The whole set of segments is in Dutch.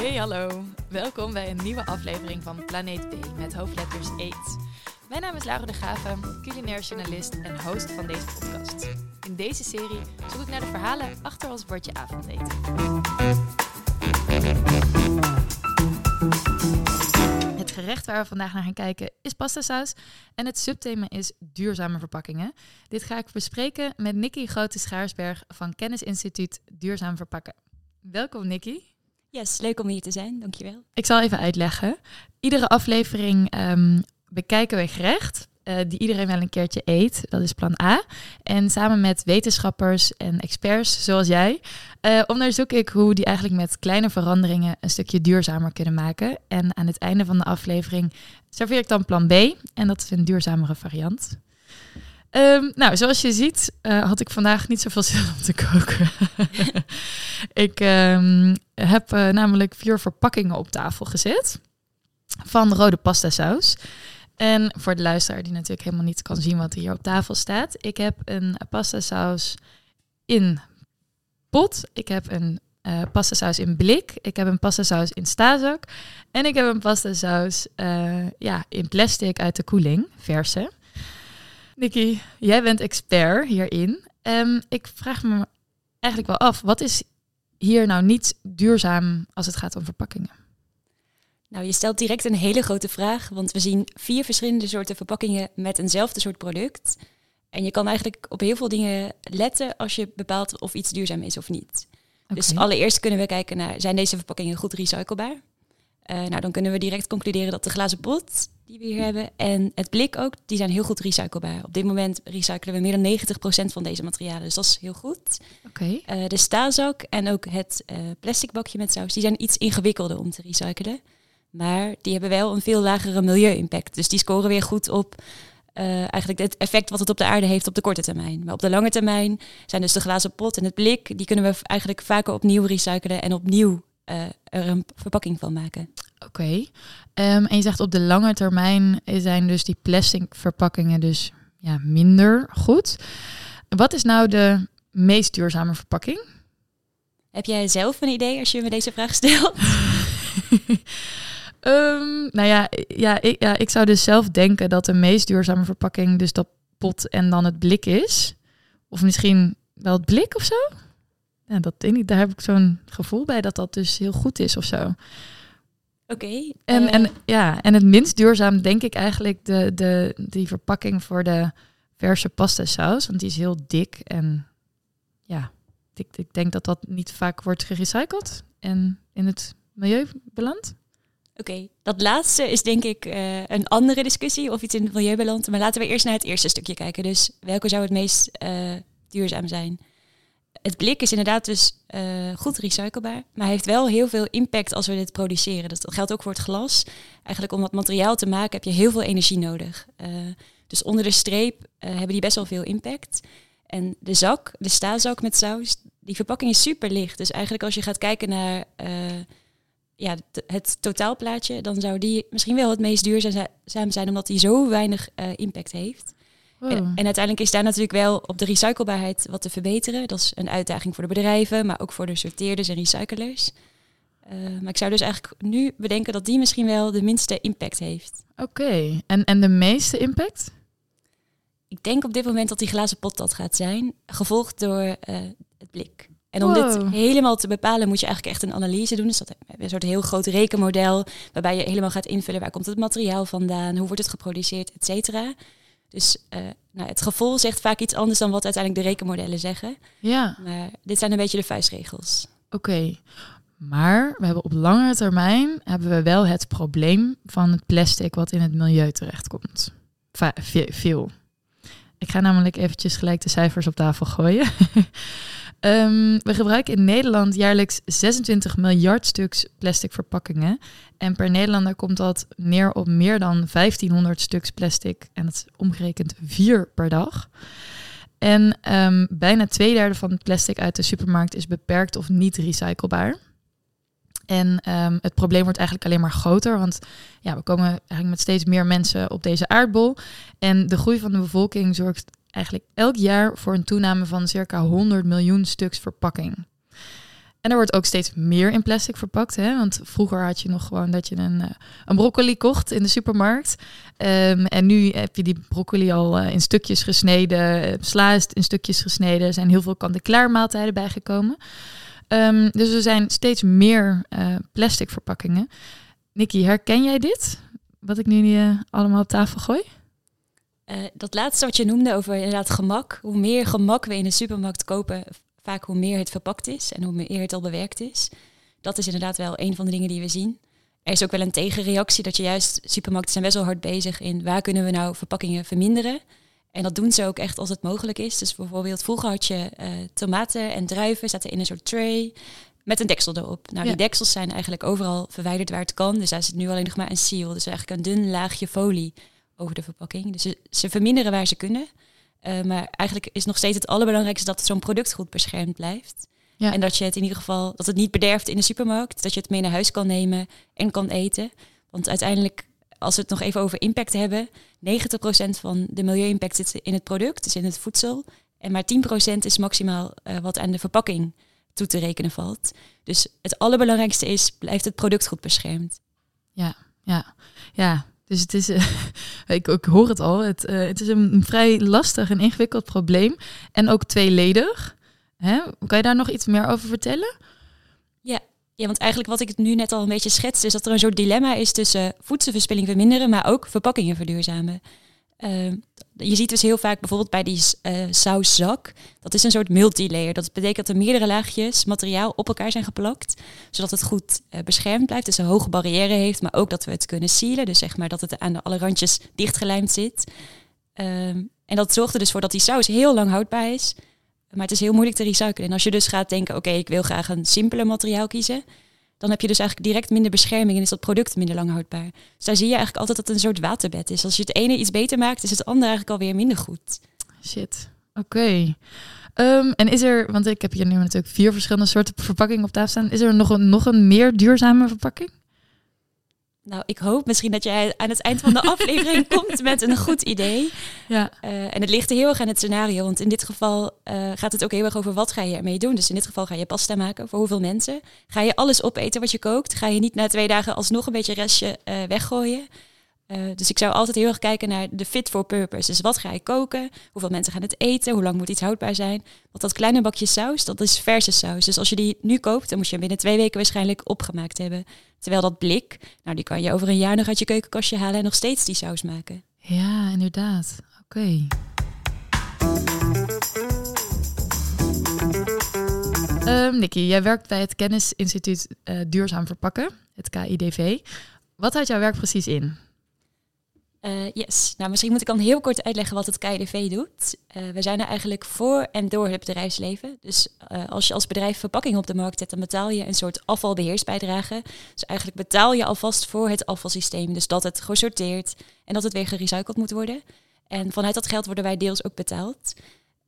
Hey hallo, welkom bij een nieuwe aflevering van Planeet B met hoofdletters Eet. Mijn naam is Laura de Graven, culinair journalist en host van deze podcast. In deze serie zoek ik naar de verhalen achter ons bordje avondeten. Het gerecht waar we vandaag naar gaan kijken is pastasaus en het subthema is duurzame verpakkingen. Dit ga ik bespreken met Nikki Grote Schaarsberg van Kennisinstituut Duurzaam Verpakken. Welkom Nikki. Yes, leuk om hier te zijn, dankjewel. Ik zal even uitleggen. Iedere aflevering ehm, bekijken we gerecht uh, die iedereen wel een keertje eet. Dat is plan A. En samen met wetenschappers en experts zoals jij, uh, onderzoek ik hoe die eigenlijk met kleine veranderingen een stukje duurzamer kunnen maken. En aan het einde van de aflevering serveer ik dan plan B. En dat is een duurzamere variant. Um, nou, zoals je ziet, uh, had ik vandaag niet zoveel zin om te koken. ik um, heb uh, namelijk vier verpakkingen op tafel gezet van rode pasta saus. En voor de luisteraar die natuurlijk helemaal niet kan zien wat er hier op tafel staat. Ik heb een pasta saus in pot. Ik heb een uh, pasta saus in blik. Ik heb een pasta saus in stazak. En ik heb een pasta saus ja, in plastic uit de koeling, verse. Nikki, jij bent expert hierin. Um, ik vraag me eigenlijk wel af, wat is hier nou niet duurzaam als het gaat om verpakkingen? Nou, je stelt direct een hele grote vraag, want we zien vier verschillende soorten verpakkingen met eenzelfde soort product. En je kan eigenlijk op heel veel dingen letten als je bepaalt of iets duurzaam is of niet. Okay. Dus allereerst kunnen we kijken naar, zijn deze verpakkingen goed recyclebaar? Uh, nou, dan kunnen we direct concluderen dat de glazen pot die we hier hebben en het blik ook, die zijn heel goed recyclebaar. Op dit moment recyclen we meer dan 90% van deze materialen, dus dat is heel goed. Okay. Uh, de staalzak en ook het uh, plastic bakje met saus, die zijn iets ingewikkelder om te recyclen. Maar die hebben wel een veel lagere milieu-impact. Dus die scoren weer goed op uh, eigenlijk het effect wat het op de aarde heeft op de korte termijn. Maar op de lange termijn zijn dus de glazen pot en het blik, die kunnen we eigenlijk vaker opnieuw recyclen en opnieuw er een verpakking van maken. Oké. Okay. Um, en je zegt op de lange termijn zijn dus die plastic verpakkingen dus ja, minder goed. Wat is nou de meest duurzame verpakking? Heb jij zelf een idee als je me deze vraag stelt? Um, nou ja, ja ik, ja, ik zou dus zelf denken dat de meest duurzame verpakking dus dat pot en dan het blik is. Of misschien wel het blik of zo. Ja, dat denk ik, daar heb ik zo'n gevoel bij dat dat dus heel goed is of zo. Oké. Okay, en, uh... en, ja, en het minst duurzaam denk ik eigenlijk de, de, die verpakking voor de verse pasta saus. Want die is heel dik en ja, ik, ik denk dat dat niet vaak wordt gerecycled en in het milieu belandt. Oké, okay, dat laatste is denk ik uh, een andere discussie of iets in het milieu belandt. Maar laten we eerst naar het eerste stukje kijken. Dus welke zou het meest uh, duurzaam zijn? Het blik is inderdaad dus uh, goed recyclebaar, maar heeft wel heel veel impact als we dit produceren. Dat geldt ook voor het glas. Eigenlijk om dat materiaal te maken heb je heel veel energie nodig. dus onder de streep hebben die best wel veel impact. En de zak, de staalzak met saus, die verpakking is super licht. Dus eigenlijk als je gaat kijken naar ja, het totaalplaatje, dan zou die misschien wel het meest duurzaam zijn, omdat die zo weinig impact heeft. Wow. En, en, uiteindelijk is daar natuurlijk wel op de recyclebaarheid wat te verbeteren. Dat is een uitdaging voor de bedrijven, maar ook voor de sorteerders en recyclers. Uh, maar ik zou dus eigenlijk nu bedenken dat die misschien wel de minste impact heeft. Oké, okay. en, en de meeste impact? Ik denk op dit moment dat die glazen pot dat gaat zijn, gevolgd door uh, het blik. En om wow. dit helemaal te bepalen moet je eigenlijk echt een analyse doen. Dus dat een soort heel groot rekenmodel waarbij je helemaal gaat invullen waar komt het materiaal vandaan, hoe wordt het geproduceerd, et cetera. Dus uh, nou, het gevoel zegt vaak iets anders dan wat uiteindelijk de rekenmodellen zeggen. Ja. Maar dit zijn een beetje de vuistregels. Oké, okay. maar we hebben op langere termijn hebben we wel het probleem van het plastic wat in het milieu terechtkomt. Va veel. Ik ga namelijk eventjes gelijk de cijfers op tafel gooien. Um, we gebruiken in Nederland jaarlijks 26 miljard stuks plastic verpakkingen. En per Nederlander komt dat neer op meer dan 1500 stuks plastic. En dat is omgerekend vier per dag. En um, bijna twee derde van het plastic uit de supermarkt is beperkt of niet recyclebaar. En um, het probleem wordt eigenlijk alleen maar groter, want ja, we komen eigenlijk met steeds meer mensen op deze aardbol. En de groei van de bevolking zorgt eigenlijk elk jaar voor een toename van circa 100 miljoen stuks verpakking. En er wordt ook steeds meer in plastic verpakt. Hè? Want vroeger had je nog gewoon dat je een, eh, een broccoli kocht in de supermarkt. Ehm, en nu heb je die broccoli al eh, in stukjes gesneden. Uh, sla is in stukjes gesneden. Er zijn heel veel kant-en-klaar maaltijden bijgekomen. Um, dus er zijn steeds meer plastic verpakkingen. Nikki, herken jij dit? Wat ik nu allemaal op tafel gooi? Dat laatste wat je noemde over inderdaad gemak. Hoe meer gemak we in de supermarkt kopen, vaak hoe meer het verpakt is en hoe meer het al bewerkt is. Dat is inderdaad wel een van de dingen die we zien. Er is ook wel een tegenreactie dat je juist, supermarkten zijn best wel hard bezig in waar kunnen we nou verpakkingen verminderen. En dat doen ze ook echt als het mogelijk is. Dus bijvoorbeeld vroeger had je uh, tomaten en druiven zaten in een soort tray met een deksel erop. Nou, die deksels zijn eigenlijk overal verwijderd waar het kan. Dus daar zit nu alleen nog maar een seal. Dus eigenlijk een dun laagje folie over de verpakking. Dus ze, ze verminderen waar ze kunnen. Uh, maar eigenlijk is nog steeds het allerbelangrijkste dat zo'n product goed beschermd blijft. Ja. En dat je het in ieder geval, dat het niet bederft in de supermarkt. Dat je het mee naar huis kan nemen en kan eten. Want uiteindelijk, als we het nog even over impact hebben, 90% van de milieu-impact zit in het product, dus in het voedsel. En maar 10% is maximaal uh, wat aan de verpakking toe te rekenen valt. Dus het allerbelangrijkste is, blijft het product goed beschermd. Ja, ja, ja. Dus het is, uh, ik, hoor het al, het, uh, het is een, vrij lastig en ingewikkeld probleem. En ook tweeledig. Hè? Kan je daar nog iets meer over vertellen? Ja. ja, want eigenlijk wat ik nu net al een beetje schets, is dat er een soort dilemma is tussen voedselverspilling verminderen, maar ook verpakkingen verduurzamen. Uh, je ziet dus heel vaak bijvoorbeeld bij die uh, sauszak, dat is een soort multilayer. Dat betekent dat er meerdere laagjes materiaal op elkaar zijn geplakt, zodat het goed uh, beschermd blijft, dus een hoge barrière heeft, maar ook dat we het kunnen sealen, dus zeg maar dat het aan de alle randjes dichtgelijmd zit. Um, en dat zorgt er dus voor dat die saus heel lang houdbaar is, maar het is heel moeilijk te recyclen. En als je dus gaat denken, oké, ik wil graag een simpeler materiaal kiezen, dan heb je dus eigenlijk direct minder bescherming en is dat product minder lang houdbaar. Dus daar zie je eigenlijk altijd dat het een soort waterbed is. Als je het ene iets beter maakt, is het andere eigenlijk alweer minder goed. Shit, oké. Ehm, en is er, want ik heb hier nu natuurlijk vier verschillende soorten verpakkingen op tafel staan. Is er nog een, nog een meer duurzame verpakking? Nou, ik hoop misschien dat jij aan het eind van de aflevering komt met een goed idee. Ja. Uh, en het ligt heel erg aan het scenario. Want in dit geval uh, gaat het ook heel erg over wat ga je ermee doen. Dus in dit geval ga je pasta maken. Voor hoeveel mensen? Ga je alles opeten wat je kookt? Ga je niet na twee dagen alsnog een beetje restje uh, weggooien? Uh, dus ik zou altijd heel erg kijken naar de fit for purpose. Dus wat ga ik koken? Hoeveel mensen gaan het eten? Hoe lang moet iets houdbaar zijn? Want dat kleine bakje saus, dat is verse saus. Dus als je die nu koopt, dan moet je hem binnen twee weken waarschijnlijk opgemaakt hebben. Terwijl dat blik, nou die kan je over een jaar nog uit je keukenkastje halen en nog steeds die saus maken. Ja, inderdaad. Oké. Okay. Ehm, Nicky, jij werkt bij het Kennisinstituut uh, Duurzaam Verpakken, het KIDV. Wat houdt jouw werk precies in? Uh, yes, nou misschien moet ik dan heel kort uitleggen wat het KIDV doet. Uh, we zijn er eigenlijk voor en door het bedrijfsleven. Dus uh, als je als bedrijf verpakking op de markt zet, dan betaal je een soort afvalbeheersbijdrage. Dus eigenlijk betaal je alvast voor het afvalsysteem. Dus dat het gesorteerd en dat het weer gerecycled moet worden. En vanuit dat geld worden wij deels ook betaald.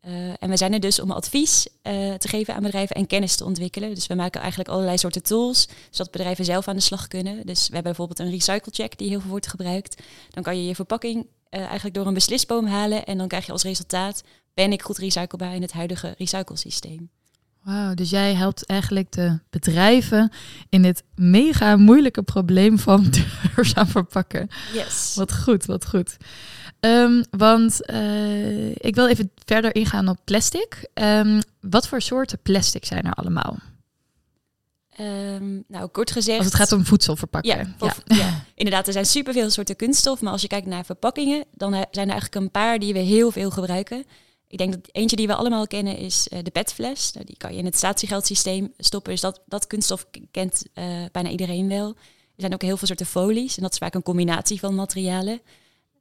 Uh, en we zijn er dus om advies uh, te geven aan bedrijven en kennis te ontwikkelen. Dus we maken eigenlijk allerlei soorten tools, zodat bedrijven zelf aan de slag kunnen. Dus we hebben bijvoorbeeld een recycle check die heel veel wordt gebruikt. Dan kan je je verpakking uh, eigenlijk door een beslisboom halen en dan krijg je als resultaat, ben ik goed recyclebaar in het huidige recyclesysteem. Wauw, dus jij helpt eigenlijk de bedrijven in dit mega moeilijke probleem van duurzaam verpakken. Yes. Wat goed, wat goed. Um, want uh, ik wil even verder ingaan op plastic. Um, wat voor soorten plastic zijn er allemaal? Um, nou, kort gezegd. Als het gaat om voedsel verpakken. Ja, ja. ja. inderdaad. Er zijn superveel soorten kunststof. Maar als je kijkt naar verpakkingen, dan zijn er eigenlijk een paar die we heel veel gebruiken. Ik denk dat eentje die we allemaal kennen is uh, de petfles. Nou, die kan je in het statiegeldsysteem stoppen. Dus dat, dat kunststof kent uh, bijna iedereen wel. Er zijn ook heel veel soorten folies. En dat is vaak een combinatie van materialen.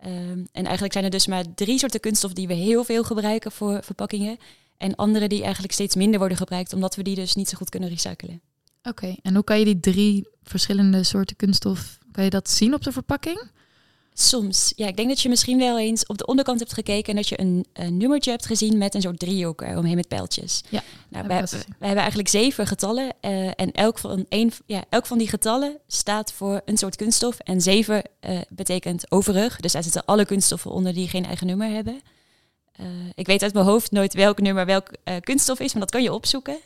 Um, en eigenlijk zijn er dus maar drie soorten kunststof die we heel veel gebruiken voor verpakkingen. En andere die eigenlijk steeds minder worden gebruikt, omdat we die dus niet zo goed kunnen recyclen. Oké, en hoe kan je die drie verschillende soorten kunststof, kan je dat zien op de verpakking? Soms. Ja, ik denk dat je misschien wel eens op de onderkant hebt gekeken en dat je een, een nummertje hebt gezien met een soort driehoek omheen met pijltjes. Ja, nou, wij, hebben eigenlijk zeven getallen uh, en elk van, een, ja, elk van die getallen staat voor een soort kunststof. En zeven uh, betekent overig, dus daar zitten alle kunststoffen onder die geen eigen nummer hebben. Uh, ik weet uit mijn hoofd nooit welk nummer welk kunststof is, maar dat kan je opzoeken.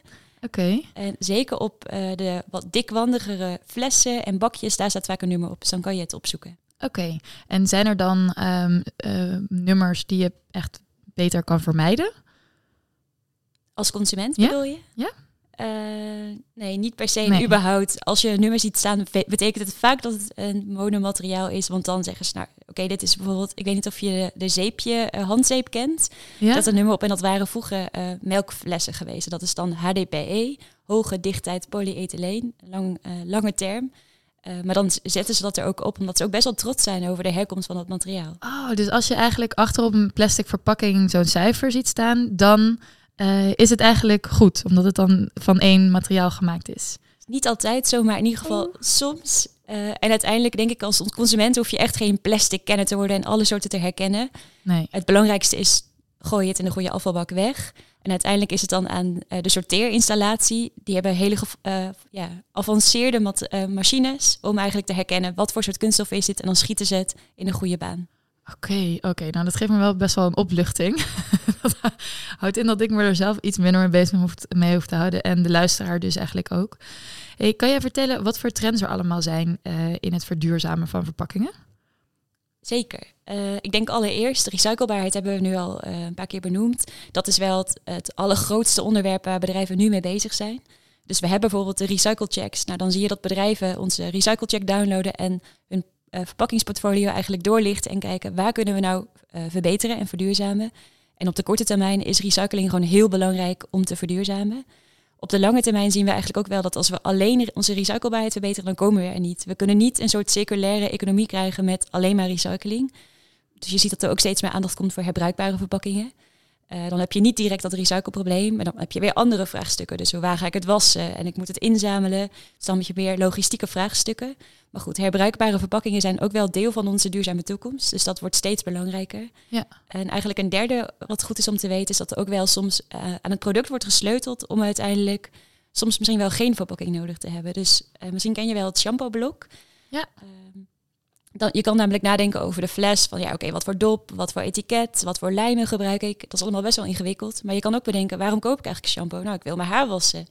Oké. En zeker op eh, de wat dikwandigere flessen en bakjes, daar staat vaak een nummer op. Dus dan kan je het opzoeken. Oké. En zijn er dan ehm, eh, nummers die je echt beter kan vermijden? Als consument Ja? bedoel je? Ja. Eh, nee, niet per se. Nee. Überhaupt, als je een nummer ziet staan, betekent het vaak dat het een monomateriaal is. Want dan zeggen ze, nou, oké, dit is bijvoorbeeld, ik weet niet of je de, de zeepje, eh, handzeep kent. Ja. Dat een nummer op en dat waren vroeger melkflessen geweest. Dat is dan HDPE, hoge dichtheid polyethyleen, lang, lange term. Eh, maar dan zetten ze dat er ook op, omdat ze ook best wel trots zijn over de herkomst van dat materiaal. Oh, dus als je eigenlijk achter op een plastic verpakking zo'n cijfer ziet staan, dan eh, is het eigenlijk goed, omdat het dan van één materiaal gemaakt is. Niet altijd zo, maar in ieder geval soms. Eh, en uiteindelijk denk ik als consument hoef je echt geen plastic kenner te worden en alle soorten te herkennen. Nee. Het belangrijkste is, gooi het in de goede afvalbak weg. En uiteindelijk is het dan aan eh, de sorteerinstallatie. Die hebben hele eh, ja, avanceerde eh, machines om eigenlijk te herkennen wat voor soort kunststof is dit. En dan schieten ze het in een goede baan. Oké, oké. Nou, dat geeft me wel best wel een opluchting. dat houdt in dat ik me er zelf iets minder mee bezig hoeft, mee hoef te houden. En de luisteraar dus eigenlijk ook. Kan jij vertellen wat voor trends er allemaal zijn in het verduurzamen van verpakkingen? Zeker. Eh, ik denk allereerst, recyclebaarheid hebben we nu al eh, een paar keer benoemd. Dat is wel het, het allergrootste onderwerp waar bedrijven nu mee bezig zijn. Dus we hebben bijvoorbeeld de recyclechecks. Nou, dan zie je dat bedrijven onze recyclecheck downloaden en hun eh, verpakkingsportfolio eigenlijk doorlichten en kijken waar kunnen we nou verbeteren en verduurzamen. En op de korte termijn is recycling gewoon heel belangrijk om te verduurzamen. Op de lange termijn zien we eigenlijk ook wel dat als we alleen onze recyclebaarheid verbeteren, dan komen we er niet. We kunnen niet een soort circulaire economie krijgen met alleen maar recycling. Dus je ziet dat er ook steeds meer aandacht komt voor herbruikbare verpakkingen. Eh, dan heb je niet direct dat recycleprobleem, maar dan heb je weer andere vraagstukken. Dus waar ga ik het wassen en ik moet het inzamelen. Dus dan heb je meer logistieke vraagstukken. Maar goed, herbruikbare verpakkingen zijn ook wel deel van onze duurzame toekomst. Dus dat wordt steeds belangrijker. Ja. En eigenlijk een derde wat goed is om te weten, is dat er ook wel soms eh, aan het product wordt gesleuteld om uiteindelijk soms misschien wel geen verpakking nodig te hebben. Dus eh, misschien ken je wel het shampoo-blok. Ja. Ehm, dan, je kan namelijk nadenken over de fles. Van ja, oké, wat voor dop, wat voor etiket, wat voor lijmen gebruik ik. Dat is allemaal best wel ingewikkeld. Maar je kan ook bedenken, waarom koop ik eigenlijk shampoo? Nou, ik wil mijn haar wassen.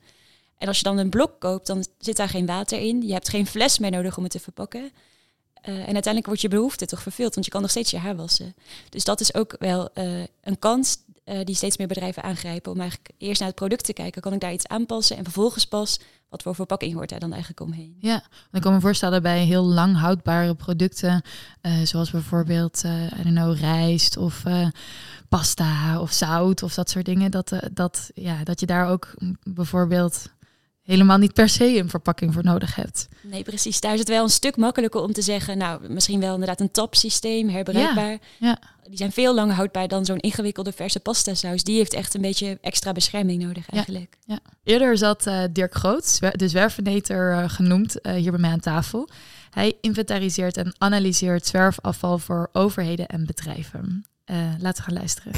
En als je dan een blok koopt, dan zit daar geen water in. Je hebt geen fles meer nodig om het te verpakken. Eh, en uiteindelijk wordt je behoefte toch vervuld, want je kan nog steeds je haar wassen. Dus dat is ook wel eh, een kans eh, die steeds meer bedrijven aangrijpen. Om eigenlijk eerst naar het product te kijken. Kan ik daar iets aanpassen? En vervolgens pas, wat voor verpakking hoort daar dan eigenlijk omheen? Ja, ik kan me voorstellen bij heel lang houdbare producten, eh, zoals bijvoorbeeld, eh I don't know, rijst of pasta of zout of dat soort dingen, dat, dat, ja, dat je daar ook bijvoorbeeld helemaal niet per se een verpakking voor nodig hebt. Nee, precies. Daar is het wel een stuk makkelijker om te zeggen, nou, misschien wel inderdaad een tapsysteem, herbruikbaar. ja. Die zijn veel langer houdbaar dan zo'n ingewikkelde verse pasta saus. Die heeft echt een beetje extra bescherming nodig eigenlijk. Ja. Eerder zat eh, Dirk Groot, zwer- de zwerfeneter eh, genoemd, eh, hier bij mij aan tafel. Hij inventariseert en analyseert zwerfafval voor overheden en bedrijven. Eh, laten we gaan luisteren.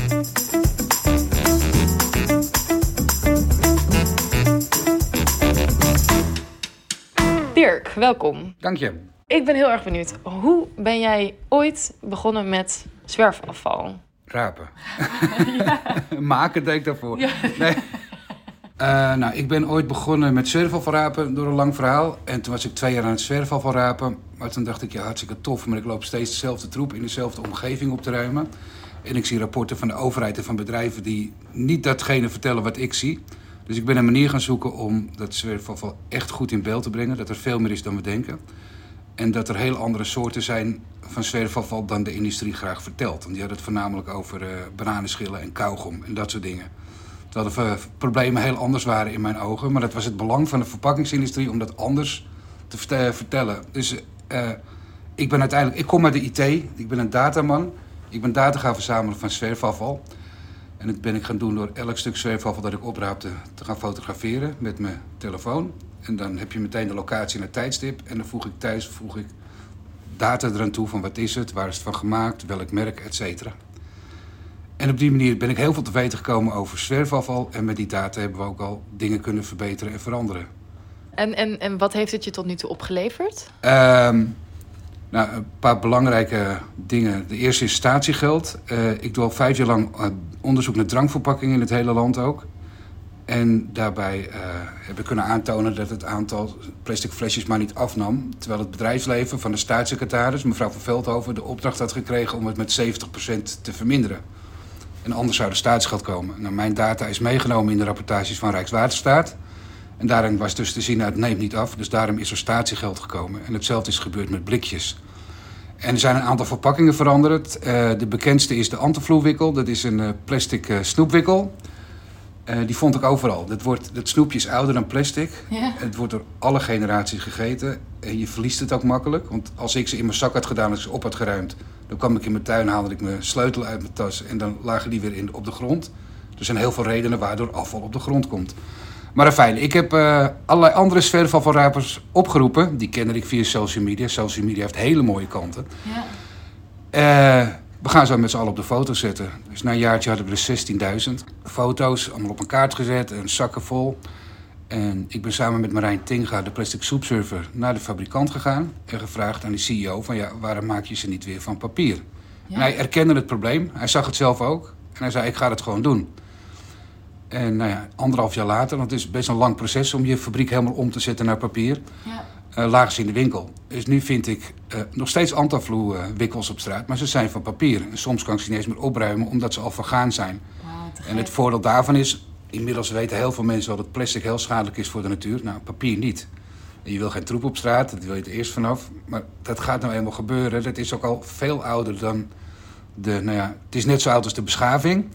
Dirk, welkom. Dank je. Ik ben heel erg benieuwd. Hoe ben jij ooit begonnen met zwerfafval? Rapen. Maken deed ik daarvoor. Nee. Eh, nou, ik ben ooit begonnen met zwerfafvalrapen door een lang verhaal. En toen was ik twee jaar aan het zwerfafvalrapen. Maar toen dacht ik, ja, hartstikke tof. Maar ik loop steeds dezelfde troep in dezelfde omgeving op te ruimen. En ik zie rapporten van de overheid en van bedrijven die niet datgene vertellen wat ik zie. Dus ik ben een manier gaan zoeken om dat zwerfafval echt goed in beeld te brengen. Dat er veel meer is dan we denken. En dat er heel andere soorten zijn van zwerfafval dan de industrie graag vertelt. Want die had het voornamelijk over eh bananenschillen en kauwgom en dat soort dingen. Terwijl de problemen heel anders waren in mijn ogen. Maar dat was het belang van de verpakkingsindustrie om dat anders te verte- vertellen. Dus eh, ik ben uiteindelijk, ik kom uit de IT, ik ben een dataman. Ik ben data gaan verzamelen van zwerfafval. En dat ben ik gaan doen door elk stuk zwerfafval dat ik opraapte te gaan fotograferen met mijn telefoon. En dan heb je meteen de locatie en het tijdstip. En dan voeg ik thuis voeg ik data eraan toe van wat is het, waar is het van gemaakt, welk merk, et cetera. En op die manier ben ik heel veel te weten gekomen over zwerfafval. En met die data hebben we ook al dingen kunnen verbeteren en veranderen. En, en, en wat heeft het je tot nu toe opgeleverd? Ehm, nou, een paar belangrijke dingen. De eerste is statiegeld. Eh, ik doe al vijf jaar lang eh, onderzoek naar drankverpakkingen in het hele land ook. En daarbij uh, hebben we kunnen aantonen dat het aantal plastic flesjes maar niet afnam. Terwijl het bedrijfsleven van de staatssecretaris, mevrouw van Veldhoven, de opdracht had gekregen om het met 70% te verminderen. En anders zou er staatsgeld komen. Nou, mijn data is meegenomen in de rapportages van Rijkswaterstaat. En daarin was dus te zien, nou, het neemt niet af. Dus daarom is er statiegeld gekomen. En hetzelfde is gebeurd met blikjes. En er zijn een aantal verpakkingen veranderd. Uh, de bekendste is de Antivloewikkel. Dat is een uh, plastic snoepwikkel. Die vond ik overal. Dat, wordt, dat snoepje is ouder dan plastic. Ja. Het wordt door alle generaties gegeten. En je verliest het ook makkelijk. Want als ik ze in mijn zak had gedaan en ze op had geruimd... dan kwam ik in mijn tuin, haalde ik mijn sleutel uit mijn tas... en dan lagen die weer in, op de grond. Er zijn heel veel redenen waardoor afval op de grond komt. Maar fijn, ik heb uh, allerlei andere zwerfafvalrapers opgeroepen. Die ken ik via social media. Social media heeft hele mooie kanten. Ja. Uh, we gaan zo met z'n allen op de foto zetten. Dus na een jaartje hadden we er 16.000 foto's. Allemaal op een kaart gezet en zakken vol. En ik ben samen met Marijn Tinga, de plastic soepserver, naar de fabrikant gegaan. En gevraagd aan de CEO van ja, waarom maak je ze niet weer van papier? Ja. En hij erkende het probleem. Hij zag het zelf ook. En hij zei, ik ga het gewoon doen. En nou ja, anderhalf jaar later, want het is best een lang proces om je fabriek helemaal om te zetten naar papier, ja. Uh, lagen in de winkel. Dus nu vind ik uh, nog steeds Antaflu uh, wikkels op straat, maar ze zijn van papier. En soms kan ik ze niet eens meer opruimen omdat ze al vergaan zijn. Wow, en het voordeel daarvan is, inmiddels weten heel veel mensen wel dat plastic heel schadelijk is voor de natuur. Nou, papier niet. En je wil geen troep op straat, dat wil je er eerst vanaf. Maar dat gaat nou eenmaal gebeuren. Dat is ook al veel ouder dan de, nou ja, het is net zo oud als de beschaving.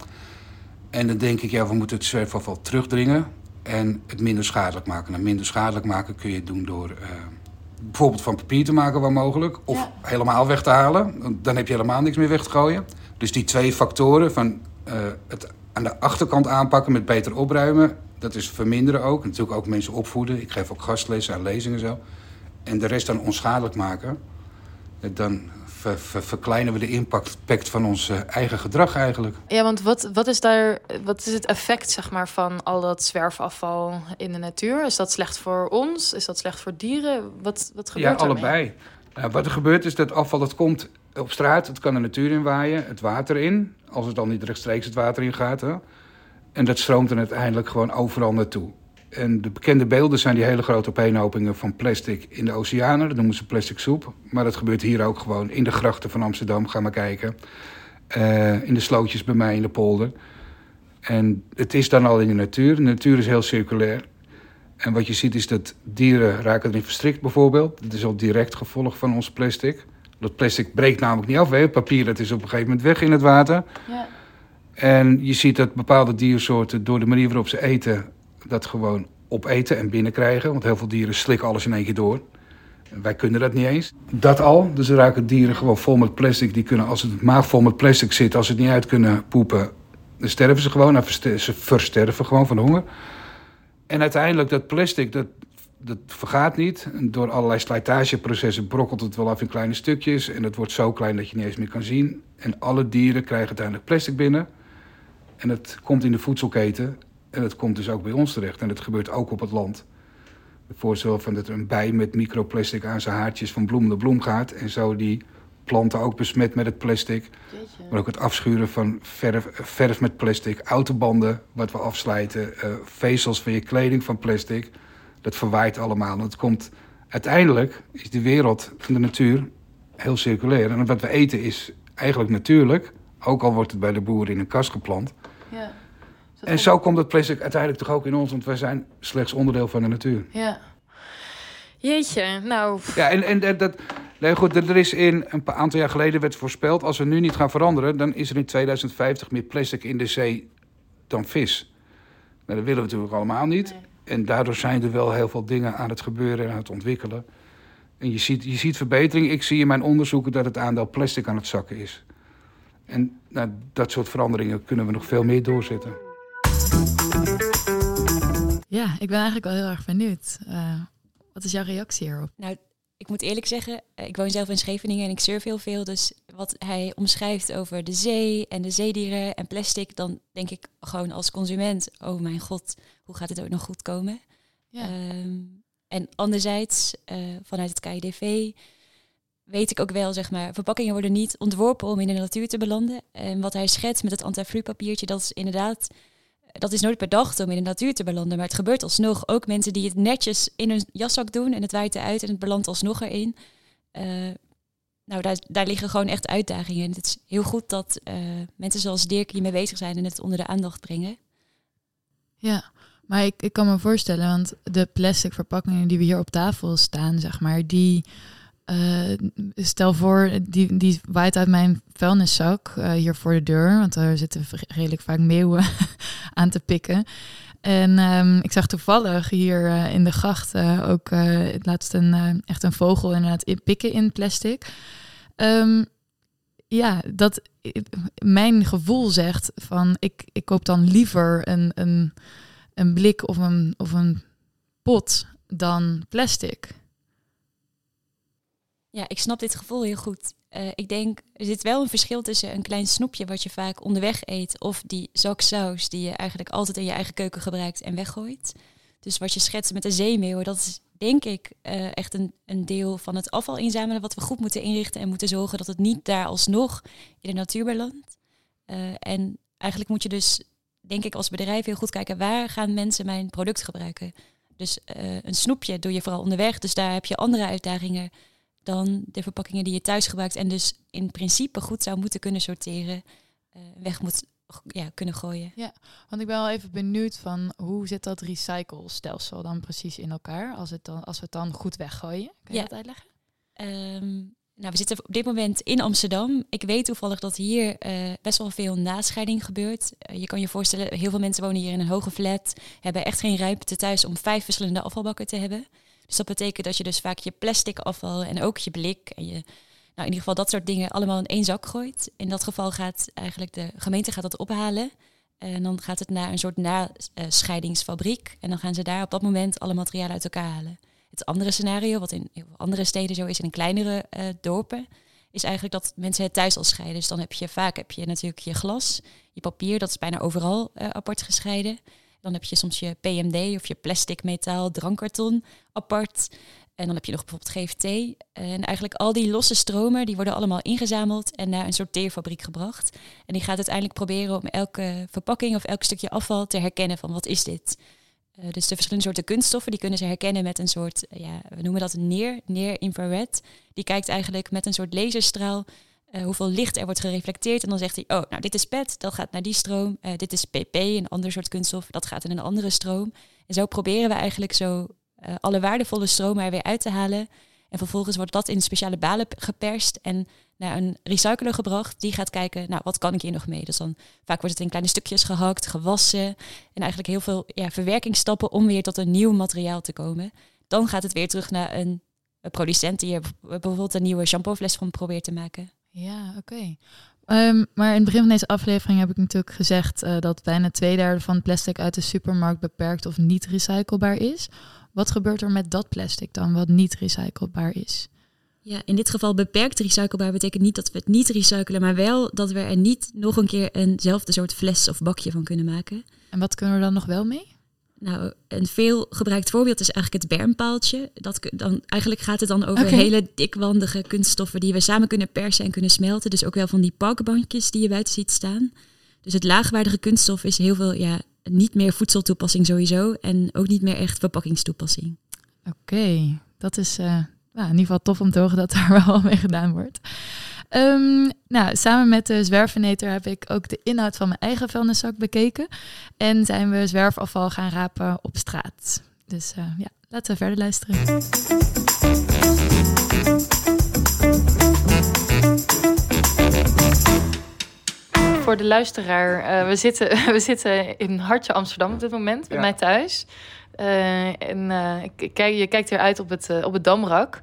En dan denk ik, ja, we moeten het zwerfafval terugdringen en het minder schadelijk maken. En minder schadelijk maken kun je doen door uh, bijvoorbeeld van papier te maken waar mogelijk. Of helemaal weg te halen. Dan heb je helemaal niks meer weg te gooien. Dus die twee factoren van uh, het aan de achterkant aanpakken met beter opruimen... dat is verminderen ook. En natuurlijk ook mensen opvoeden. Ik geef ook gastlessen en lezingen zo. En de rest dan onschadelijk maken. Dan verkleinen we de impact van ons eh, eigen gedrag eigenlijk. Ja, want wat, wat, is daar, wat is het effect zeg maar, van al dat zwerfafval in de natuur? Is dat slecht voor ons? Is dat slecht voor dieren? Wat, wat gebeurt Ja, allebei. Uh, wat er gebeurt is dat afval dat komt op straat, het kan de natuur in waaien, het water in. Als het dan niet rechtstreeks het water in gaat. Hè. En dat stroomt dan uiteindelijk gewoon overal naartoe. En de bekende beelden zijn die hele grote opeenhopingen van plastic in de oceanen. Dat noemen ze plastic soep. Maar dat gebeurt hier ook gewoon in de grachten van Amsterdam. Ga maar kijken. Uh, in de slootjes bij mij in de polder. En het is dan al in de natuur. De natuur is heel circulair. En wat je ziet is dat dieren raken erin verstrikt bijvoorbeeld. Dat is al direct gevolg van ons plastic. Dat plastic breekt namelijk niet af. Hè? Papier dat is op een gegeven moment weg in het water. Ja. En je ziet dat bepaalde diersoorten door de manier waarop ze eten dat gewoon opeten en binnenkrijgen. Want heel veel dieren slikken alles in één keer door. Wij kunnen dat niet eens. Dat al. Dus er raken dieren gewoon vol met plastic. Die kunnen, als het maag vol met plastic zit, als ze het niet uit kunnen poepen, dan sterven ze gewoon. Ze versterven gewoon van honger. En uiteindelijk, dat plastic, dat, dat vergaat niet. Door allerlei slijtageprocessen brokkelt het wel af in kleine stukjes. En het wordt zo klein dat je niet eens meer kan zien. En alle dieren krijgen uiteindelijk plastic binnen. En het komt in de voedselketen. En het komt dus ook bij ons terecht. En het gebeurt ook op het land. Het voorstel van dat er een bij met microplastic aan zijn haartjes van bloem naar bloem gaat. En zo die planten ook besmet met het plastic. Maar ook het afschuren van verf, verf met plastic. Autobanden wat we afslijten. Uh, vezels van je kleding van plastic. Dat verwaait allemaal. En het komt, uiteindelijk is de wereld van de natuur heel circulair. En wat we eten is eigenlijk natuurlijk. Ook al wordt het bij de boeren in een kast geplant. Ja. En zo komt het plastic uiteindelijk toch ook in ons, want wij zijn slechts onderdeel van de natuur. Ja. Jeetje, nou. Ja, en, en dat. Nee, goed, er is in een paar aantal jaar geleden werd voorspeld. als we nu niet gaan veranderen. dan is er in 2050 meer plastic in de zee dan vis. Nou, dat willen we natuurlijk allemaal niet. En daardoor zijn er wel heel veel dingen aan het gebeuren en aan het ontwikkelen. En je ziet, je ziet verbetering. Ik zie in mijn onderzoeken dat het aandeel plastic aan het zakken is. En nou, dat soort veranderingen kunnen we nog veel meer doorzetten. Ja, ik ben eigenlijk wel heel erg benieuwd. Uh, wat is jouw reactie hierop? Nou, ik moet eerlijk zeggen, eh, ik woon zelf in Scheveningen en ik surf heel veel. Dus wat hij omschrijft over de zee en de zeedieren en plastic, dan denk ik gewoon als consument, oh mijn god, hoe gaat het ook nog goed komen? Ja. Um, en anderzijds, uh, vanuit het KIDV weet ik ook wel, zeg maar, verpakkingen worden niet ontworpen om in de natuur te belanden. En wat hij schetst met het antifluipapiertje, dat is inderdaad dat is nooit bedacht om in de natuur te belanden, maar het gebeurt alsnog. Ook mensen die het netjes in hun jaszak doen en het waait eruit en het belandt alsnog erin. Uh, nou, daar, daar liggen gewoon echt uitdagingen. En het is heel goed dat uh, mensen zoals Dirk hiermee bezig zijn en het onder de aandacht brengen. Ja, maar ik, ik kan me voorstellen, want de plastic verpakkingen die we hier op tafel staan, zeg maar, die uh, stel voor, die, die waait uit mijn vuilniszak uh, hier voor de deur, want daar zitten redelijk vaak meeuwen aan te pikken. En um, ik zag toevallig hier uh, in de gracht ook laatst een, echt een vogel inderdaad in pikken in plastic. Um, ja, dat mijn gevoel zegt van ik, ik koop dan liever een, een, een blik of een, of een pot dan plastic. Ja, ik snap dit gevoel heel goed. Uh, ik denk, er zit wel een verschil tussen een klein snoepje wat je vaak onderweg eet, of die zak saus die je eigenlijk altijd in je eigen keuken gebruikt en weggooit. Dus wat je schetst met de zeemeeuwen, dat is denk ik uh, echt een, een deel van het afval inzamelen wat we goed moeten inrichten en moeten zorgen dat het niet daar alsnog in de natuur belandt. Uh, en eigenlijk moet je dus, denk ik, als bedrijf heel goed kijken waar gaan mensen mijn product gebruiken. Dus een snoepje doe je vooral onderweg, dus daar heb je andere uitdagingen dan de verpakkingen die je thuis gebruikt en dus in principe goed zou moeten kunnen sorteren, uh, weg moet ja, kunnen gooien. Ja, want ik ben wel even benieuwd van hoe zit dat recyclestelsel dan precies in elkaar als, het dan, als we het dan goed weggooien? Kun je dat uitleggen? Um, nou, we zitten op dit moment in Amsterdam. Ik weet toevallig dat hier uh, best wel veel nascheiding gebeurt. Uh, je kan je voorstellen, heel veel mensen wonen hier in een hoge flat, hebben echt geen ruimte thuis om vijf verschillende afvalbakken te hebben. Dus dat betekent dat je dus vaak je plastic afval en ook je blik en je, nou in ieder geval dat soort dingen allemaal in één zak gooit. In dat geval gaat eigenlijk de gemeente gaat dat ophalen. En dan gaat het naar een soort nascheidingsfabriek. En dan gaan ze daar op dat moment alle materialen uit elkaar halen. Het andere scenario, wat in andere steden zo is, in kleinere uh, dorpen, is eigenlijk dat mensen het thuis al scheiden. Dus dan heb je vaak heb je natuurlijk je glas, je papier, dat is bijna overal uh, apart gescheiden. Dan heb je soms je PMD of je plastic, metaal, drankkarton apart. En dan heb je nog bijvoorbeeld GFT. En eigenlijk al die losse stromen, die worden allemaal ingezameld en naar een sorteerfabriek gebracht. En die gaat uiteindelijk proberen om elke verpakking of elk stukje afval te herkennen van wat is dit. Uh, dus de verschillende soorten kunststoffen, die kunnen ze herkennen met een soort, ja, we noemen dat neer, neer infrared. Die kijkt eigenlijk met een soort laserstraal uh, hoeveel licht er wordt gereflecteerd. En dan zegt hij, oh, nou dit is PET, dat gaat naar die stroom. Uh, dit is PP, een ander soort kunststof, dat gaat in een andere stroom. En zo proberen we eigenlijk zo uh, alle waardevolle stromen er weer uit te halen. En vervolgens wordt dat in speciale balen geperst en naar een recycler gebracht. Die gaat kijken, nou wat kan ik hier nog mee? Dus dan vaak wordt het in kleine stukjes gehakt, gewassen. En eigenlijk heel veel ja, verwerkingsstappen om weer tot een nieuw materiaal te komen. Dan gaat het weer terug naar een, een producent die er bijvoorbeeld een nieuwe shampoofles van probeert te maken. Ja, oké. Okay. Um, maar in het begin van deze aflevering heb ik natuurlijk gezegd uh, dat bijna twee derde van het plastic uit de supermarkt beperkt of niet recyclebaar is. Wat gebeurt er met dat plastic dan, wat niet recyclebaar is? Ja, in dit geval beperkt recyclebaar betekent niet dat we het niet recyclen, maar wel dat we er niet nog een keer eenzelfde soort fles of bakje van kunnen maken. En wat kunnen we dan nog wel mee? Nou, een veel gebruikt voorbeeld is eigenlijk het bermpaaltje. Dat, dan, eigenlijk gaat het dan over okay. hele dikwandige kunststoffen die we samen kunnen persen en kunnen smelten. Dus ook wel van die pakbankjes die je buiten ziet staan. Dus het laagwaardige kunststof is heel veel ja, niet meer voedseltoepassing sowieso. En ook niet meer echt verpakkingstoepassing. Oké, okay. dat is uh, nou, in ieder geval tof om te horen dat daar wel mee gedaan wordt. Um, nou, samen met de zwerveneter heb ik ook de inhoud van mijn eigen vuilniszak bekeken. En zijn we zwerfafval gaan rapen op straat. Dus uh, ja, laten we verder luisteren. Voor de luisteraar, uh, we, zitten, we zitten in Hartje Amsterdam op dit moment, bij ja. mij thuis. Uh, en kijk, je kijkt hier uit op het, op het Damrak.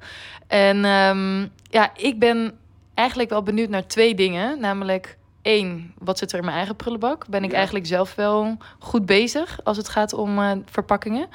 En um, ja, ik ben eigenlijk wel benieuwd naar twee dingen. Namelijk één, wat zit er in mijn eigen prullenbak? Ben ik eigenlijk zelf wel goed bezig als het gaat om uh, verpakkingen?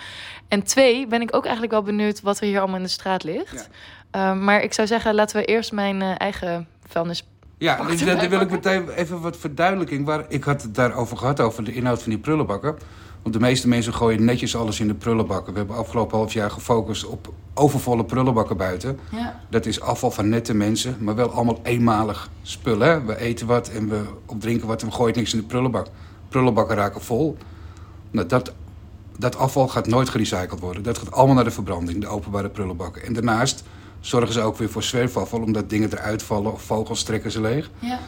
En twee, ben ik ook eigenlijk wel benieuwd wat er hier allemaal in de straat ligt. Ja. Uh, maar ik zou zeggen, laten we eerst mijn uh, eigen vuilnis. Ja, daar wil ik meteen even wat verduidelijking. Waar, ik had het daarover gehad, over de inhoud van die prullenbakken. Want de meeste mensen gooien netjes alles in de prullenbakken. We hebben afgelopen half jaar gefocust op overvolle prullenbakken buiten. Ja. Dat is afval van nette mensen, maar wel allemaal eenmalig spullen. Hè? We eten wat en we opdrinken wat en we gooien niks in de prullenbak. Prullenbakken raken vol. Nou, dat, dat afval gaat nooit gerecycled worden. Dat gaat allemaal naar de verbranding, de openbare prullenbakken. En daarnaast zorgen ze ook weer voor zwerfafval, omdat dingen eruit vallen of vogels trekken ze leeg. Ja.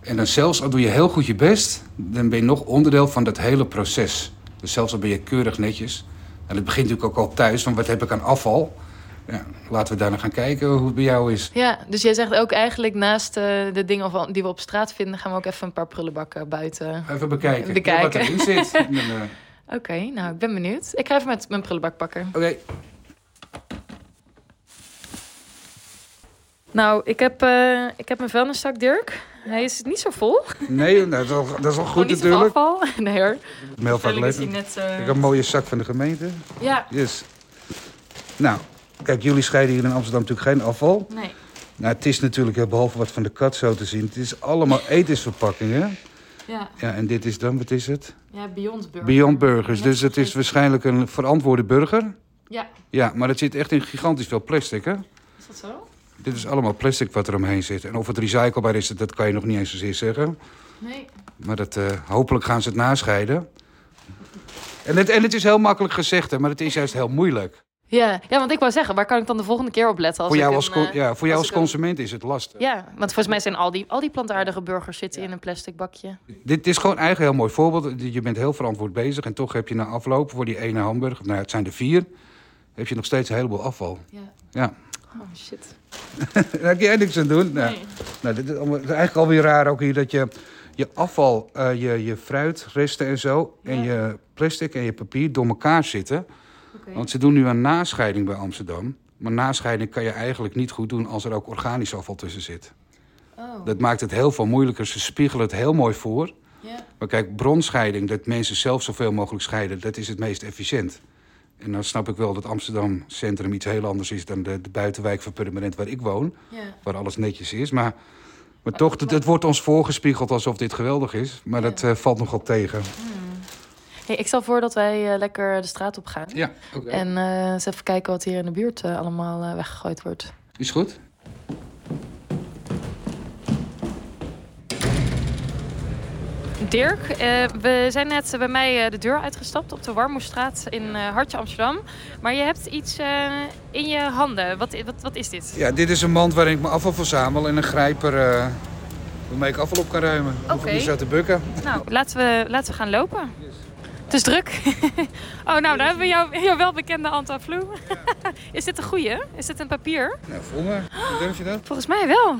En dan zelfs al doe je heel goed je best, dan ben je nog onderdeel van dat hele proces. Dus zelfs al ben je keurig netjes. En het begint natuurlijk ook al thuis, van wat heb ik aan afval? Ja, laten we daar naar gaan kijken hoe het bij jou is. Ja, dus jij zegt ook eigenlijk naast eh, de dingen die we op straat vinden, gaan we ook even een paar prullenbakken buiten. Even bekijken, Bekijken. wat erin zit. Eh, Oké, nou ik ben benieuwd. Ik ga even met mijn prullenbak pakken. Oké, Nou, ik heb, eh, ik heb mijn vuilniszak, Dirk. Hij is niet zo vol. nee, dat, is wel, dat is Gewoon goed niet natuurlijk. afval. Nee hoor. Leven. net... eh, Ik heb een mooie zak van de gemeente. Ja, Yes. Nou, kijk, jullie scheiden hier in Amsterdam natuurlijk geen afval. nee. Nou, het is natuurlijk, eh, behalve wat van de kat zo te zien, het is allemaal etensverpakkingen. Ja, Ja, en dit is dan, wat is het? ja Beyond Burger. Beyond Burgers. Dus het is waarschijnlijk een verantwoorde burger. Ja, Ja, maar het zit echt in gigantisch veel plastic, hè? is dat zo? Dit is allemaal plastic wat er omheen zit. En of het recyclebaar is, dat kan je nog niet eens zozeer zeggen. Nee. Maar dat, eh, hopelijk gaan ze het nascheiden. En het, en het is heel makkelijk gezegd, hè, maar het is juist heel moeilijk. Ja, ja, want ik wou zeggen, waar kan ik dan de volgende keer op letten? Als Voor jou als, een, eh, ja, voor jou als als ik een- consument is het lastig. Ja, want volgens mij zijn al die, al die plantaardige burgers zitten in een plastic bakje. Dit is gewoon eigenlijk een heel mooi voorbeeld. Je bent heel verantwoord bezig en toch heb je na afloop voor die ene hamburger, nou ja, het zijn er vier, heb je nog steeds een heleboel afval. Ja. Ja, Oh shit. daar kun jij niks aan doen. Nou, Nee. nou, dit is allemaal- het is eigenlijk alweer raar ook hier dat je je afval, eh, je, je fruitresten en zo, en je plastic en je papier door elkaar zitten. Oké. Want ze doen nu een nascheiding bij Amsterdam. Maar nascheiding kan je eigenlijk niet goed doen als er ook organisch afval tussen zit. Oh. Dat maakt het heel veel moeilijker. Ze spiegelen het heel mooi voor. Ja. Maar kijk, bronscheiding, dat mensen zelf zoveel mogelijk scheiden, dat is het meest efficiënt. En dan snap ik wel dat Amsterdam Centrum iets heel anders is dan de, de buitenwijk van Purmerend waar ik woon, Ja. waar alles netjes is. Maar, maar toch, het, het wordt ons voorgespiegeld alsof dit geweldig is. Maar dat eh, valt nogal tegen. Hey, ik stel voor dat wij eh, lekker de straat op gaan. Ja, oké. En eh, eens even kijken wat hier in de buurt allemaal weggegooid wordt. Is goed? Dirk, eh, we zijn net bij mij eh, de deur uitgestapt op de Warmoestraat in eh, Hartje Amsterdam. Maar je hebt iets in je handen. Wat, wat, wat is dit? Ja, dit is een mand waarin ik mijn afval verzamel en een grijper waarmee ik afval op kan ruimen. Oké. niet zo te bukken. Nou, laten we, laten we gaan lopen. Het is druk. oh, nou, dan hebben we jouw jouw welbekende Antaflu. is dit een goeie? Is dit een papier? Nou, voel. Hoe durf je dat? Volgens mij wel.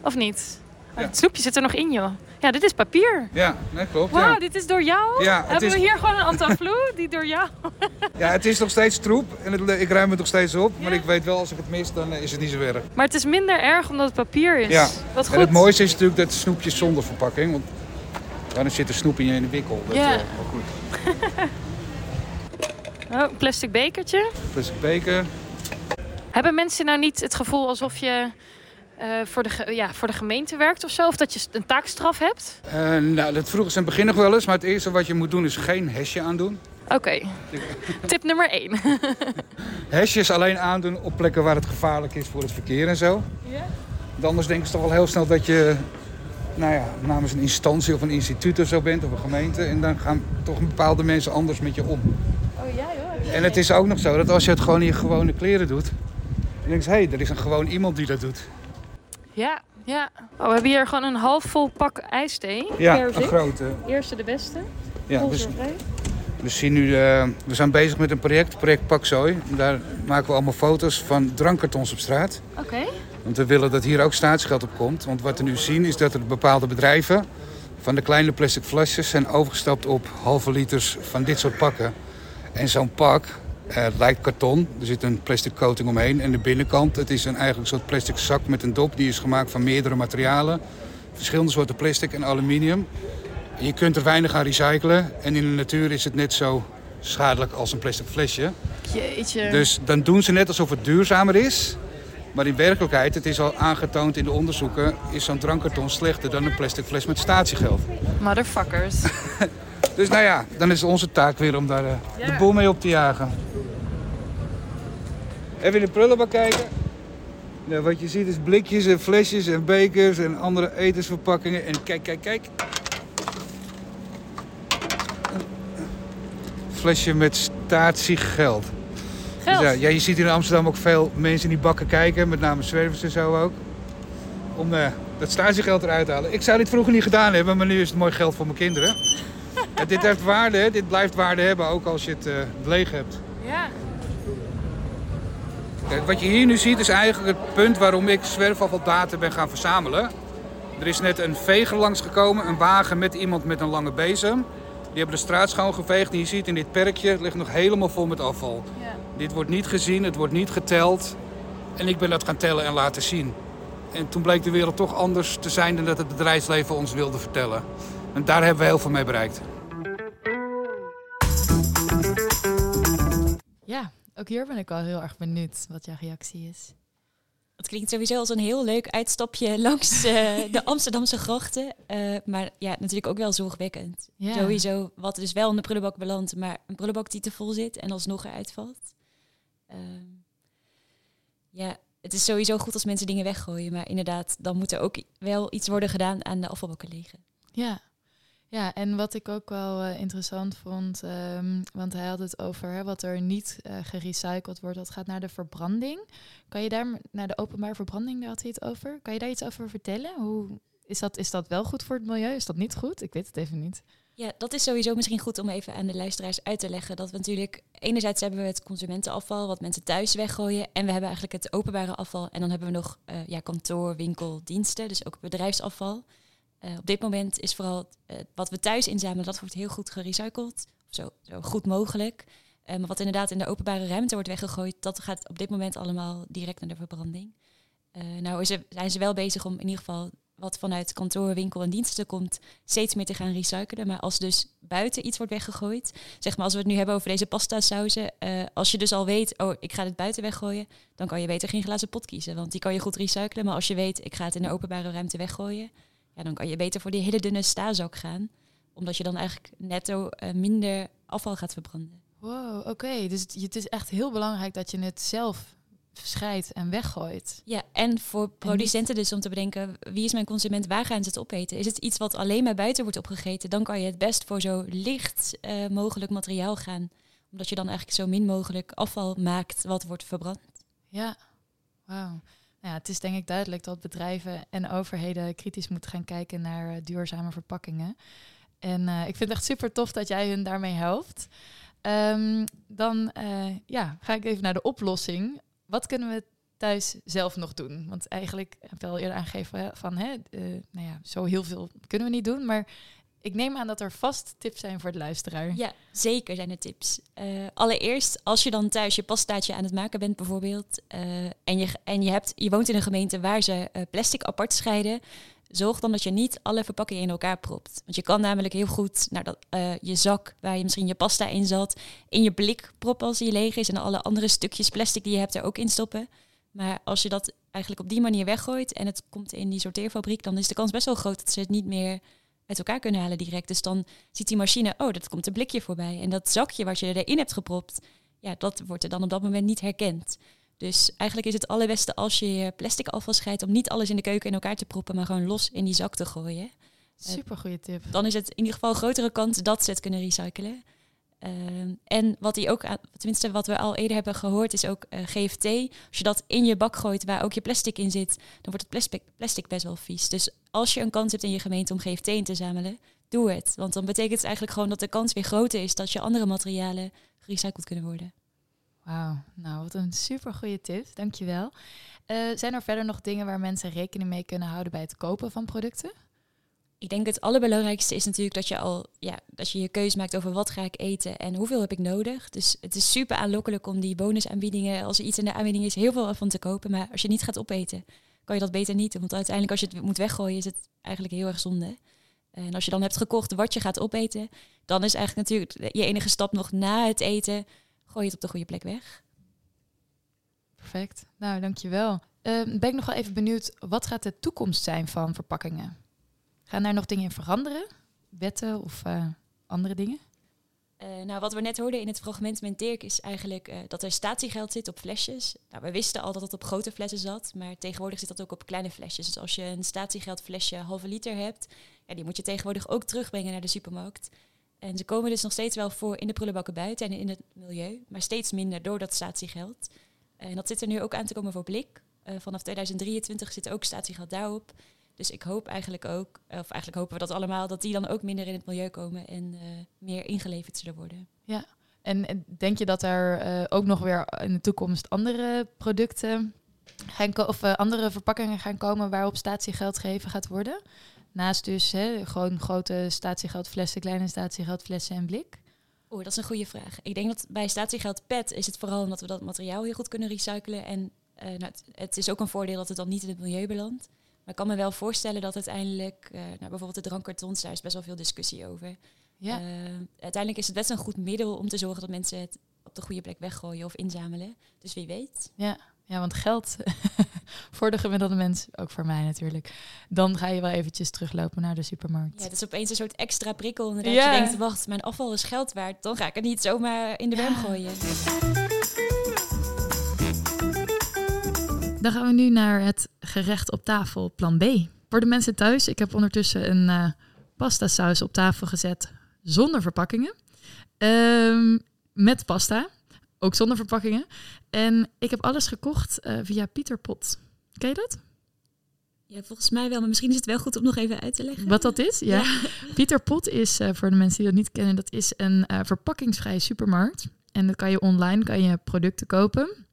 Of niet? Ja. Het snoepje zit er nog in, joh. Ja, dit is papier. Ja, nee, klopt. Wauw, Ja. dit is door jou? Ja, Hebben is- we hier gewoon een Antaflu die door jou... ja, het is nog steeds troep en het, ik ruim het nog steeds op. Maar ik weet wel, als ik het mis, dan eh, is het niet zo erg. Maar het is minder erg omdat het papier is. Ja. Wat goed. En het mooiste is natuurlijk dat snoepjes zonder verpakking. Want dan zit er snoep in je in de wikkel. Dat, Ja. eh, wel goed. Oh, plastic bekertje. Plastic beker. Hebben mensen nou niet het gevoel alsof je eh, voor, de, ja, voor de gemeente werkt of zo? Of dat je een taakstraf hebt? Eh, nou, dat vroegen ze in het begin nog wel eens. Maar het eerste wat je moet doen is geen hesje aandoen. Oké. Tip nummer 1. Hesjes alleen aandoen op plekken waar het gevaarlijk is voor het verkeer en zo. Ja? Want Anders denken ze toch wel heel snel dat je nou ja, namens een instantie of een instituut of zo bent of een gemeente. En dan gaan toch bepaalde mensen anders met je om. Oh ja, joh. En het is ook nog zo dat als je het gewoon in je gewone kleren doet. Dan denk je, hé, hey, er is een gewoon iemand die dat doet. Ja, ja. Oh, we hebben hier gewoon een half vol pak ijsthee. Ja, een grote. Eerste de beste. Ja, we, Koolzuurvrij. we, zien nu, eh, we zijn bezig met een project, project Pak Zooi. Daar maken we allemaal foto's van drankkartons op straat. Oké. Want we willen dat hier ook staatsgeld op komt. Want wat we nu zien is dat er bepaalde bedrijven van de kleine plastic flesjes zijn overgestapt op halve liters van dit soort pakken. En zo'n pak eh, lijkt karton. Er zit een plastic coating omheen. En de binnenkant, het is een eigenlijk soort plastic zak met een dop. Die is gemaakt van meerdere materialen. Verschillende soorten plastic en aluminium. Je kunt er weinig aan recyclen. En in de natuur is het net zo schadelijk als een plastic flesje. Jeetje. Dus dan doen ze net alsof het duurzamer is. Maar in werkelijkheid, het is al aangetoond in de onderzoeken, is zo'n drankkarton slechter dan een plastic fles met statiegeld. Motherfuckers. Dus nou ja, dan is onze taak weer om daar eh, de boel mee op te jagen. Even in de prullenbak kijken. Ja, wat je ziet is blikjes en flesjes en bekers en andere etensverpakkingen. En kijk, kijk, kijk. flesje met statiegeld. Geld. Dus ja, ja, je ziet in Amsterdam ook veel mensen in die bakken kijken, met name zwervers en zo ook. Om eh, dat statiegeld eruit te halen. Ik zou dit vroeger niet gedaan hebben, maar nu is het mooi geld voor mijn kinderen. Ja, dit heeft waarde, dit blijft waarde hebben, ook als je het eh, leeg hebt. Ja. Kijk, wat je hier nu ziet is eigenlijk het punt waarom ik zwerfafvaldata ben gaan verzamelen. Er is net een veger langsgekomen, een wagen met iemand met een lange bezem. Die hebben de straat schoongeveegd en je ziet in dit perkje het ligt nog helemaal vol met afval. Ja. Dit wordt niet gezien, het wordt niet geteld. En ik ben dat gaan tellen en laten zien. En toen bleek de wereld toch anders te zijn dan dat het bedrijfsleven ons wilde vertellen. En daar hebben we heel veel mee bereikt. Ja, ook hier ben ik wel heel erg benieuwd wat jouw reactie is. Het klinkt sowieso als een heel leuk uitstapje langs eh, de Amsterdamse grachten. Eh, maar ja, natuurlijk ook wel zorgwekkend. Ja. Sowieso wat dus wel in de prullenbak belandt, maar een prullenbak die te vol zit en alsnog eruit valt. Ehm, ja, het is sowieso goed als mensen dingen weggooien. Maar inderdaad, dan moet er ook wel iets worden gedaan aan de afvalbakken legen. Ja. Ja, en wat ik ook wel eh, interessant vond, ehm, want hij had het over hè, wat er niet eh, gerecycled wordt, dat gaat naar de verbranding. Kan je daar, naar de openbare verbranding, daar had hij het over. Kan je daar iets over vertellen? Hoe, is, dat, is dat wel goed voor het milieu? Is dat niet goed? Ik weet het even niet. Ja, dat is sowieso misschien goed om even aan de luisteraars uit te leggen. Dat we natuurlijk, enerzijds hebben we het consumentenafval, wat mensen thuis weggooien. En we hebben eigenlijk het openbare afval. En dan hebben we nog eh, ja, kantoor, winkel, diensten, dus ook bedrijfsafval. Eh, op dit moment is vooral eh, wat we thuis inzamelen, dat wordt heel goed gerecycled. Zo, zo goed mogelijk. Eh, maar wat inderdaad in de openbare ruimte wordt weggegooid, dat gaat op dit moment allemaal direct naar de verbranding. Nou zijn ze wel bezig om in ieder geval wat vanuit kantoor, winkel en diensten komt, steeds meer te gaan recyclen. Maar als dus buiten iets wordt weggegooid, zeg maar als we het nu hebben over deze pasta sauzen, eh, als je dus al weet, oh ik ga het buiten weggooien, dan kan je beter geen glazen pot kiezen, want die kan je goed recyclen. Maar als je weet, ik ga het in de openbare ruimte weggooien, ja, dan kan je beter voor die hele dunne stazak gaan, omdat je dan eigenlijk netto eh, minder afval gaat verbranden. Wow, oké. Dus het, het is echt heel belangrijk dat je het zelf scheidt en weggooit. Ja, en voor producenten dus om te bedenken, wie is mijn consument, waar gaan ze het opeten? Is het iets wat alleen maar buiten wordt opgegeten, dan kan je het best voor zo licht eh, mogelijk materiaal gaan. Omdat je dan eigenlijk zo min mogelijk afval maakt wat wordt verbrand. Ja, wauw. Ja, het is denk ik duidelijk dat bedrijven en overheden kritisch moeten gaan kijken naar eh, duurzame verpakkingen. En eh, ik vind het echt super tof dat jij hun daarmee helpt. Ehm, dan eh, ja, ga ik even naar de oplossing. Wat kunnen we thuis zelf nog doen? Want eigenlijk heb ik al eerder aangegeven van, hè, nou ja, zo heel veel kunnen we niet doen. Maar ik neem aan dat er vast tips zijn voor de luisteraar. Ja, zeker zijn er tips. Eh, allereerst, als je dan thuis je pastaatje aan het maken bent bijvoorbeeld, eh, en, je, en je, hebt, je woont in een gemeente waar ze eh, plastic apart scheiden, zorg dan dat je niet alle verpakkingen in elkaar propt. Want je kan namelijk heel goed naar dat, je zak, waar je misschien je pasta in zat, in je blik proppen als die leeg is en alle andere stukjes plastic die je hebt er ook in stoppen. Maar als je dat eigenlijk op die manier weggooit en het komt in die sorteerfabriek, dan is de kans best wel groot dat ze het niet meer uit elkaar kunnen halen direct. Dus dan ziet die machine, oh, dat komt een blikje voorbij. En dat zakje wat je erin hebt gepropt, ja, dat wordt er dan op dat moment niet herkend. Dus eigenlijk is het allerbeste als je je plastic afval scheidt om niet alles in de keuken in elkaar te proppen, maar gewoon los in die zak te gooien. Super goede tip. Dan is het in ieder geval een grotere kans dat ze het kunnen recyclen. Ehm, en wat die ook, tenminste wat we al eerder hebben gehoord, is ook eh, GFT. Als je dat in je bak gooit waar ook je plastic in zit, dan wordt het plastic, plastic best wel vies. Dus als je een kans hebt in je gemeente om GFT in te zamelen, doe het. Want dan betekent het eigenlijk gewoon dat de kans weer groter is dat je andere materialen gerecycled kunnen worden. Wauw, nou wat een super goede tip, dankjewel. Uh, zijn er verder nog dingen waar mensen rekening mee kunnen houden bij het kopen van producten? Ik denk het allerbelangrijkste is natuurlijk dat je al ja, dat je je keuze maakt over wat ga ik eten en hoeveel heb ik nodig. Dus het is super aanlokkelijk om die bonusaanbiedingen, als er iets in de aanbieding is, heel veel van te kopen. Maar als je niet gaat opeten, kan je dat beter niet. Want uiteindelijk als je het moet weggooien, is het eigenlijk heel erg zonde. En als je dan hebt gekocht wat je gaat opeten, dan is eigenlijk natuurlijk je enige stap nog na het eten, gooi je het op de goede plek weg. Perfect. Nou, dankjewel. Uh, ben ik nog wel even benieuwd, wat gaat de toekomst zijn van verpakkingen? Gaan daar nog dingen in veranderen? Wetten of uh, andere dingen? Uh, nou, wat we net hoorden in het fragment met Dirk is eigenlijk uh, dat er statiegeld zit op flesjes. Nou, we wisten al dat het op grote flessen zat, maar tegenwoordig zit dat ook op kleine flesjes. Dus als je een statiegeldflesje halve liter hebt, ja, die moet je tegenwoordig ook terugbrengen naar de supermarkt. En ze komen dus nog steeds wel voor in de prullenbakken buiten en in het milieu, maar steeds minder door dat statiegeld. En dat zit er nu ook aan te komen voor blik. Vanaf 2023 zit ook statiegeld daarop. Dus ik hoop eigenlijk ook, of eigenlijk hopen we dat allemaal, dat die dan ook minder in het milieu komen en uh, meer ingeleverd zullen worden. Ja, en denk je dat er uh, ook nog weer in de toekomst andere producten gaan of andere verpakkingen gaan komen waarop statiegeld gegeven gaat worden? Naast dus hè, gewoon grote statiegeldflessen, kleine statiegeldflessen en blik. Oeh, dat is een goede vraag. Ik denk dat bij statiegeld PET is het vooral omdat we dat materiaal heel goed kunnen recyclen. En nou, het, het, is ook een voordeel dat het dan niet in het milieu belandt. Maar ik kan me wel voorstellen dat uiteindelijk, uh, nou, bijvoorbeeld de drankkartons, daar is best wel veel discussie over. Ja. Uh, uiteindelijk is het best een goed middel om te zorgen dat mensen het op de goede plek weggooien of inzamelen. Dus wie weet. Ja, ja want geld voor de gemiddelde mens, ook voor mij natuurlijk. Dan ga je wel eventjes teruglopen naar de supermarkt. Ja, het is opeens een soort extra prikkel. Inderdaad. Ja. Je denkt, wacht, mijn afval is geld waard. Dan ga ik het niet zomaar in de ja. gooien. Dan gaan we nu naar het gerecht op tafel, plan B. Voor de mensen thuis, ik heb ondertussen een uh, pasta saus op tafel gezet zonder verpakkingen. Um, met pasta, ook zonder verpakkingen. En ik heb alles gekocht uh, via Pieter Pot. Ken je dat? Ja, volgens mij wel, maar misschien is het wel goed om nog even uit te leggen. Wat dat is? Ja. Pieter Pot is, uh, voor de mensen die dat niet kennen, dat is een uh, verpakkingsvrije supermarkt. En dan kan je online kan je producten kopen.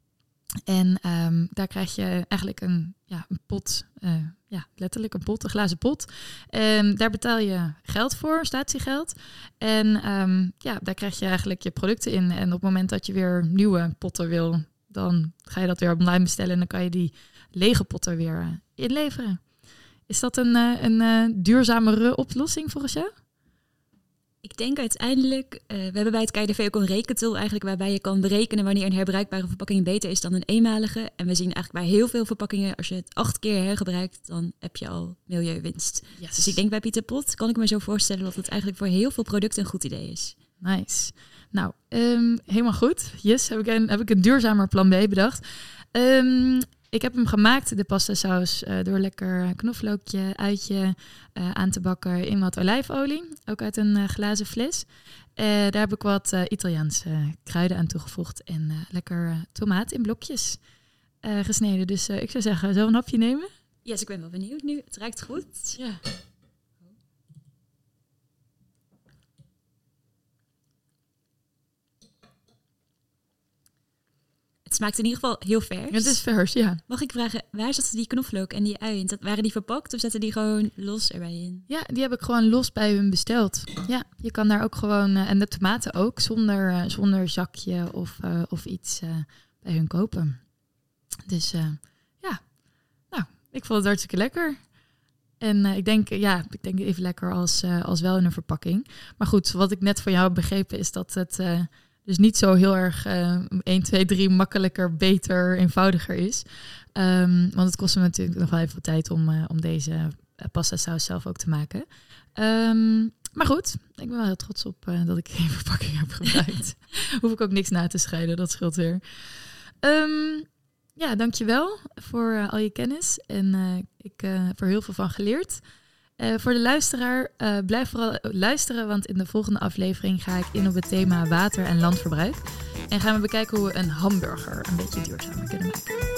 En um, daar krijg je eigenlijk een, ja, een pot, uh, ja, letterlijk een pot, een glazen pot. En daar betaal je geld voor, statiegeld. En um, ja, daar krijg je eigenlijk je producten in. En op het moment dat je weer nieuwe potten wil, dan ga je dat weer online bestellen. En dan kan je die lege potten weer uh, inleveren. Is dat een, uh, een duurzamere oplossing volgens jou? Ik denk uiteindelijk, uh, we hebben bij het KDV ook een rekentool eigenlijk waarbij je kan berekenen wanneer een herbruikbare verpakking beter is dan een eenmalige. En we zien eigenlijk bij heel veel verpakkingen, als je het acht keer hergebruikt, dan heb je al milieuwinst. Yes. Dus ik denk bij Pieter Pot kan ik me zo voorstellen dat het eigenlijk voor heel veel producten een goed idee is. Nice. Nou, um, helemaal goed. Yes, heb ik een, heb ik een duurzamer plan B bedacht. Um, ik heb hem gemaakt, de pasta saus, uh, door lekker knoflookje, uitje uh, aan te bakken in wat olijfolie. Ook uit een uh, glazen fles. daar heb ik wat Italiaanse kruiden aan toegevoegd en lekker tomaat in blokjes gesneden. Dus ik zou zeggen, we een hapje nemen? Yes, ik ben wel benieuwd nu. Het ruikt goed. Ja. Het smaakt in ieder geval heel vers. Het is vers, ja. Mag ik vragen, waar zaten die knoflook en die ui in? Waren die verpakt of zaten die gewoon los erbij in? Ja, die heb ik gewoon los bij hun besteld. Ja, je kan daar ook gewoon, uh, en de tomaten ook, zonder, uh, zonder zakje of, uh, of iets bij hun kopen. Dus ja, nou, ik vond het hartstikke lekker. En ik denk, ja, ik denk even lekker als, als wel in een verpakking. Maar goed, wat ik net van jou heb begrepen is dat het dus niet zo heel erg uh, 1, 2, 3 makkelijker, beter, eenvoudiger is. Um, want het kost me natuurlijk nog wel even tijd om, uh, om deze uh, pasta saus zelf ook te maken. Um, maar goed, ik ben wel heel trots op uh, dat ik geen verpakking heb gebruikt. Hoef ik ook niks na te scheiden, dat scheelt weer. Um, ja, dankjewel voor al je kennis. En ik heb er heel veel van geleerd. Uh, voor de luisteraar, uh, blijf vooral luisteren, want in de volgende aflevering ga ik in op het thema water- en landverbruik. En gaan we bekijken hoe we een hamburger een beetje duurzamer kunnen maken.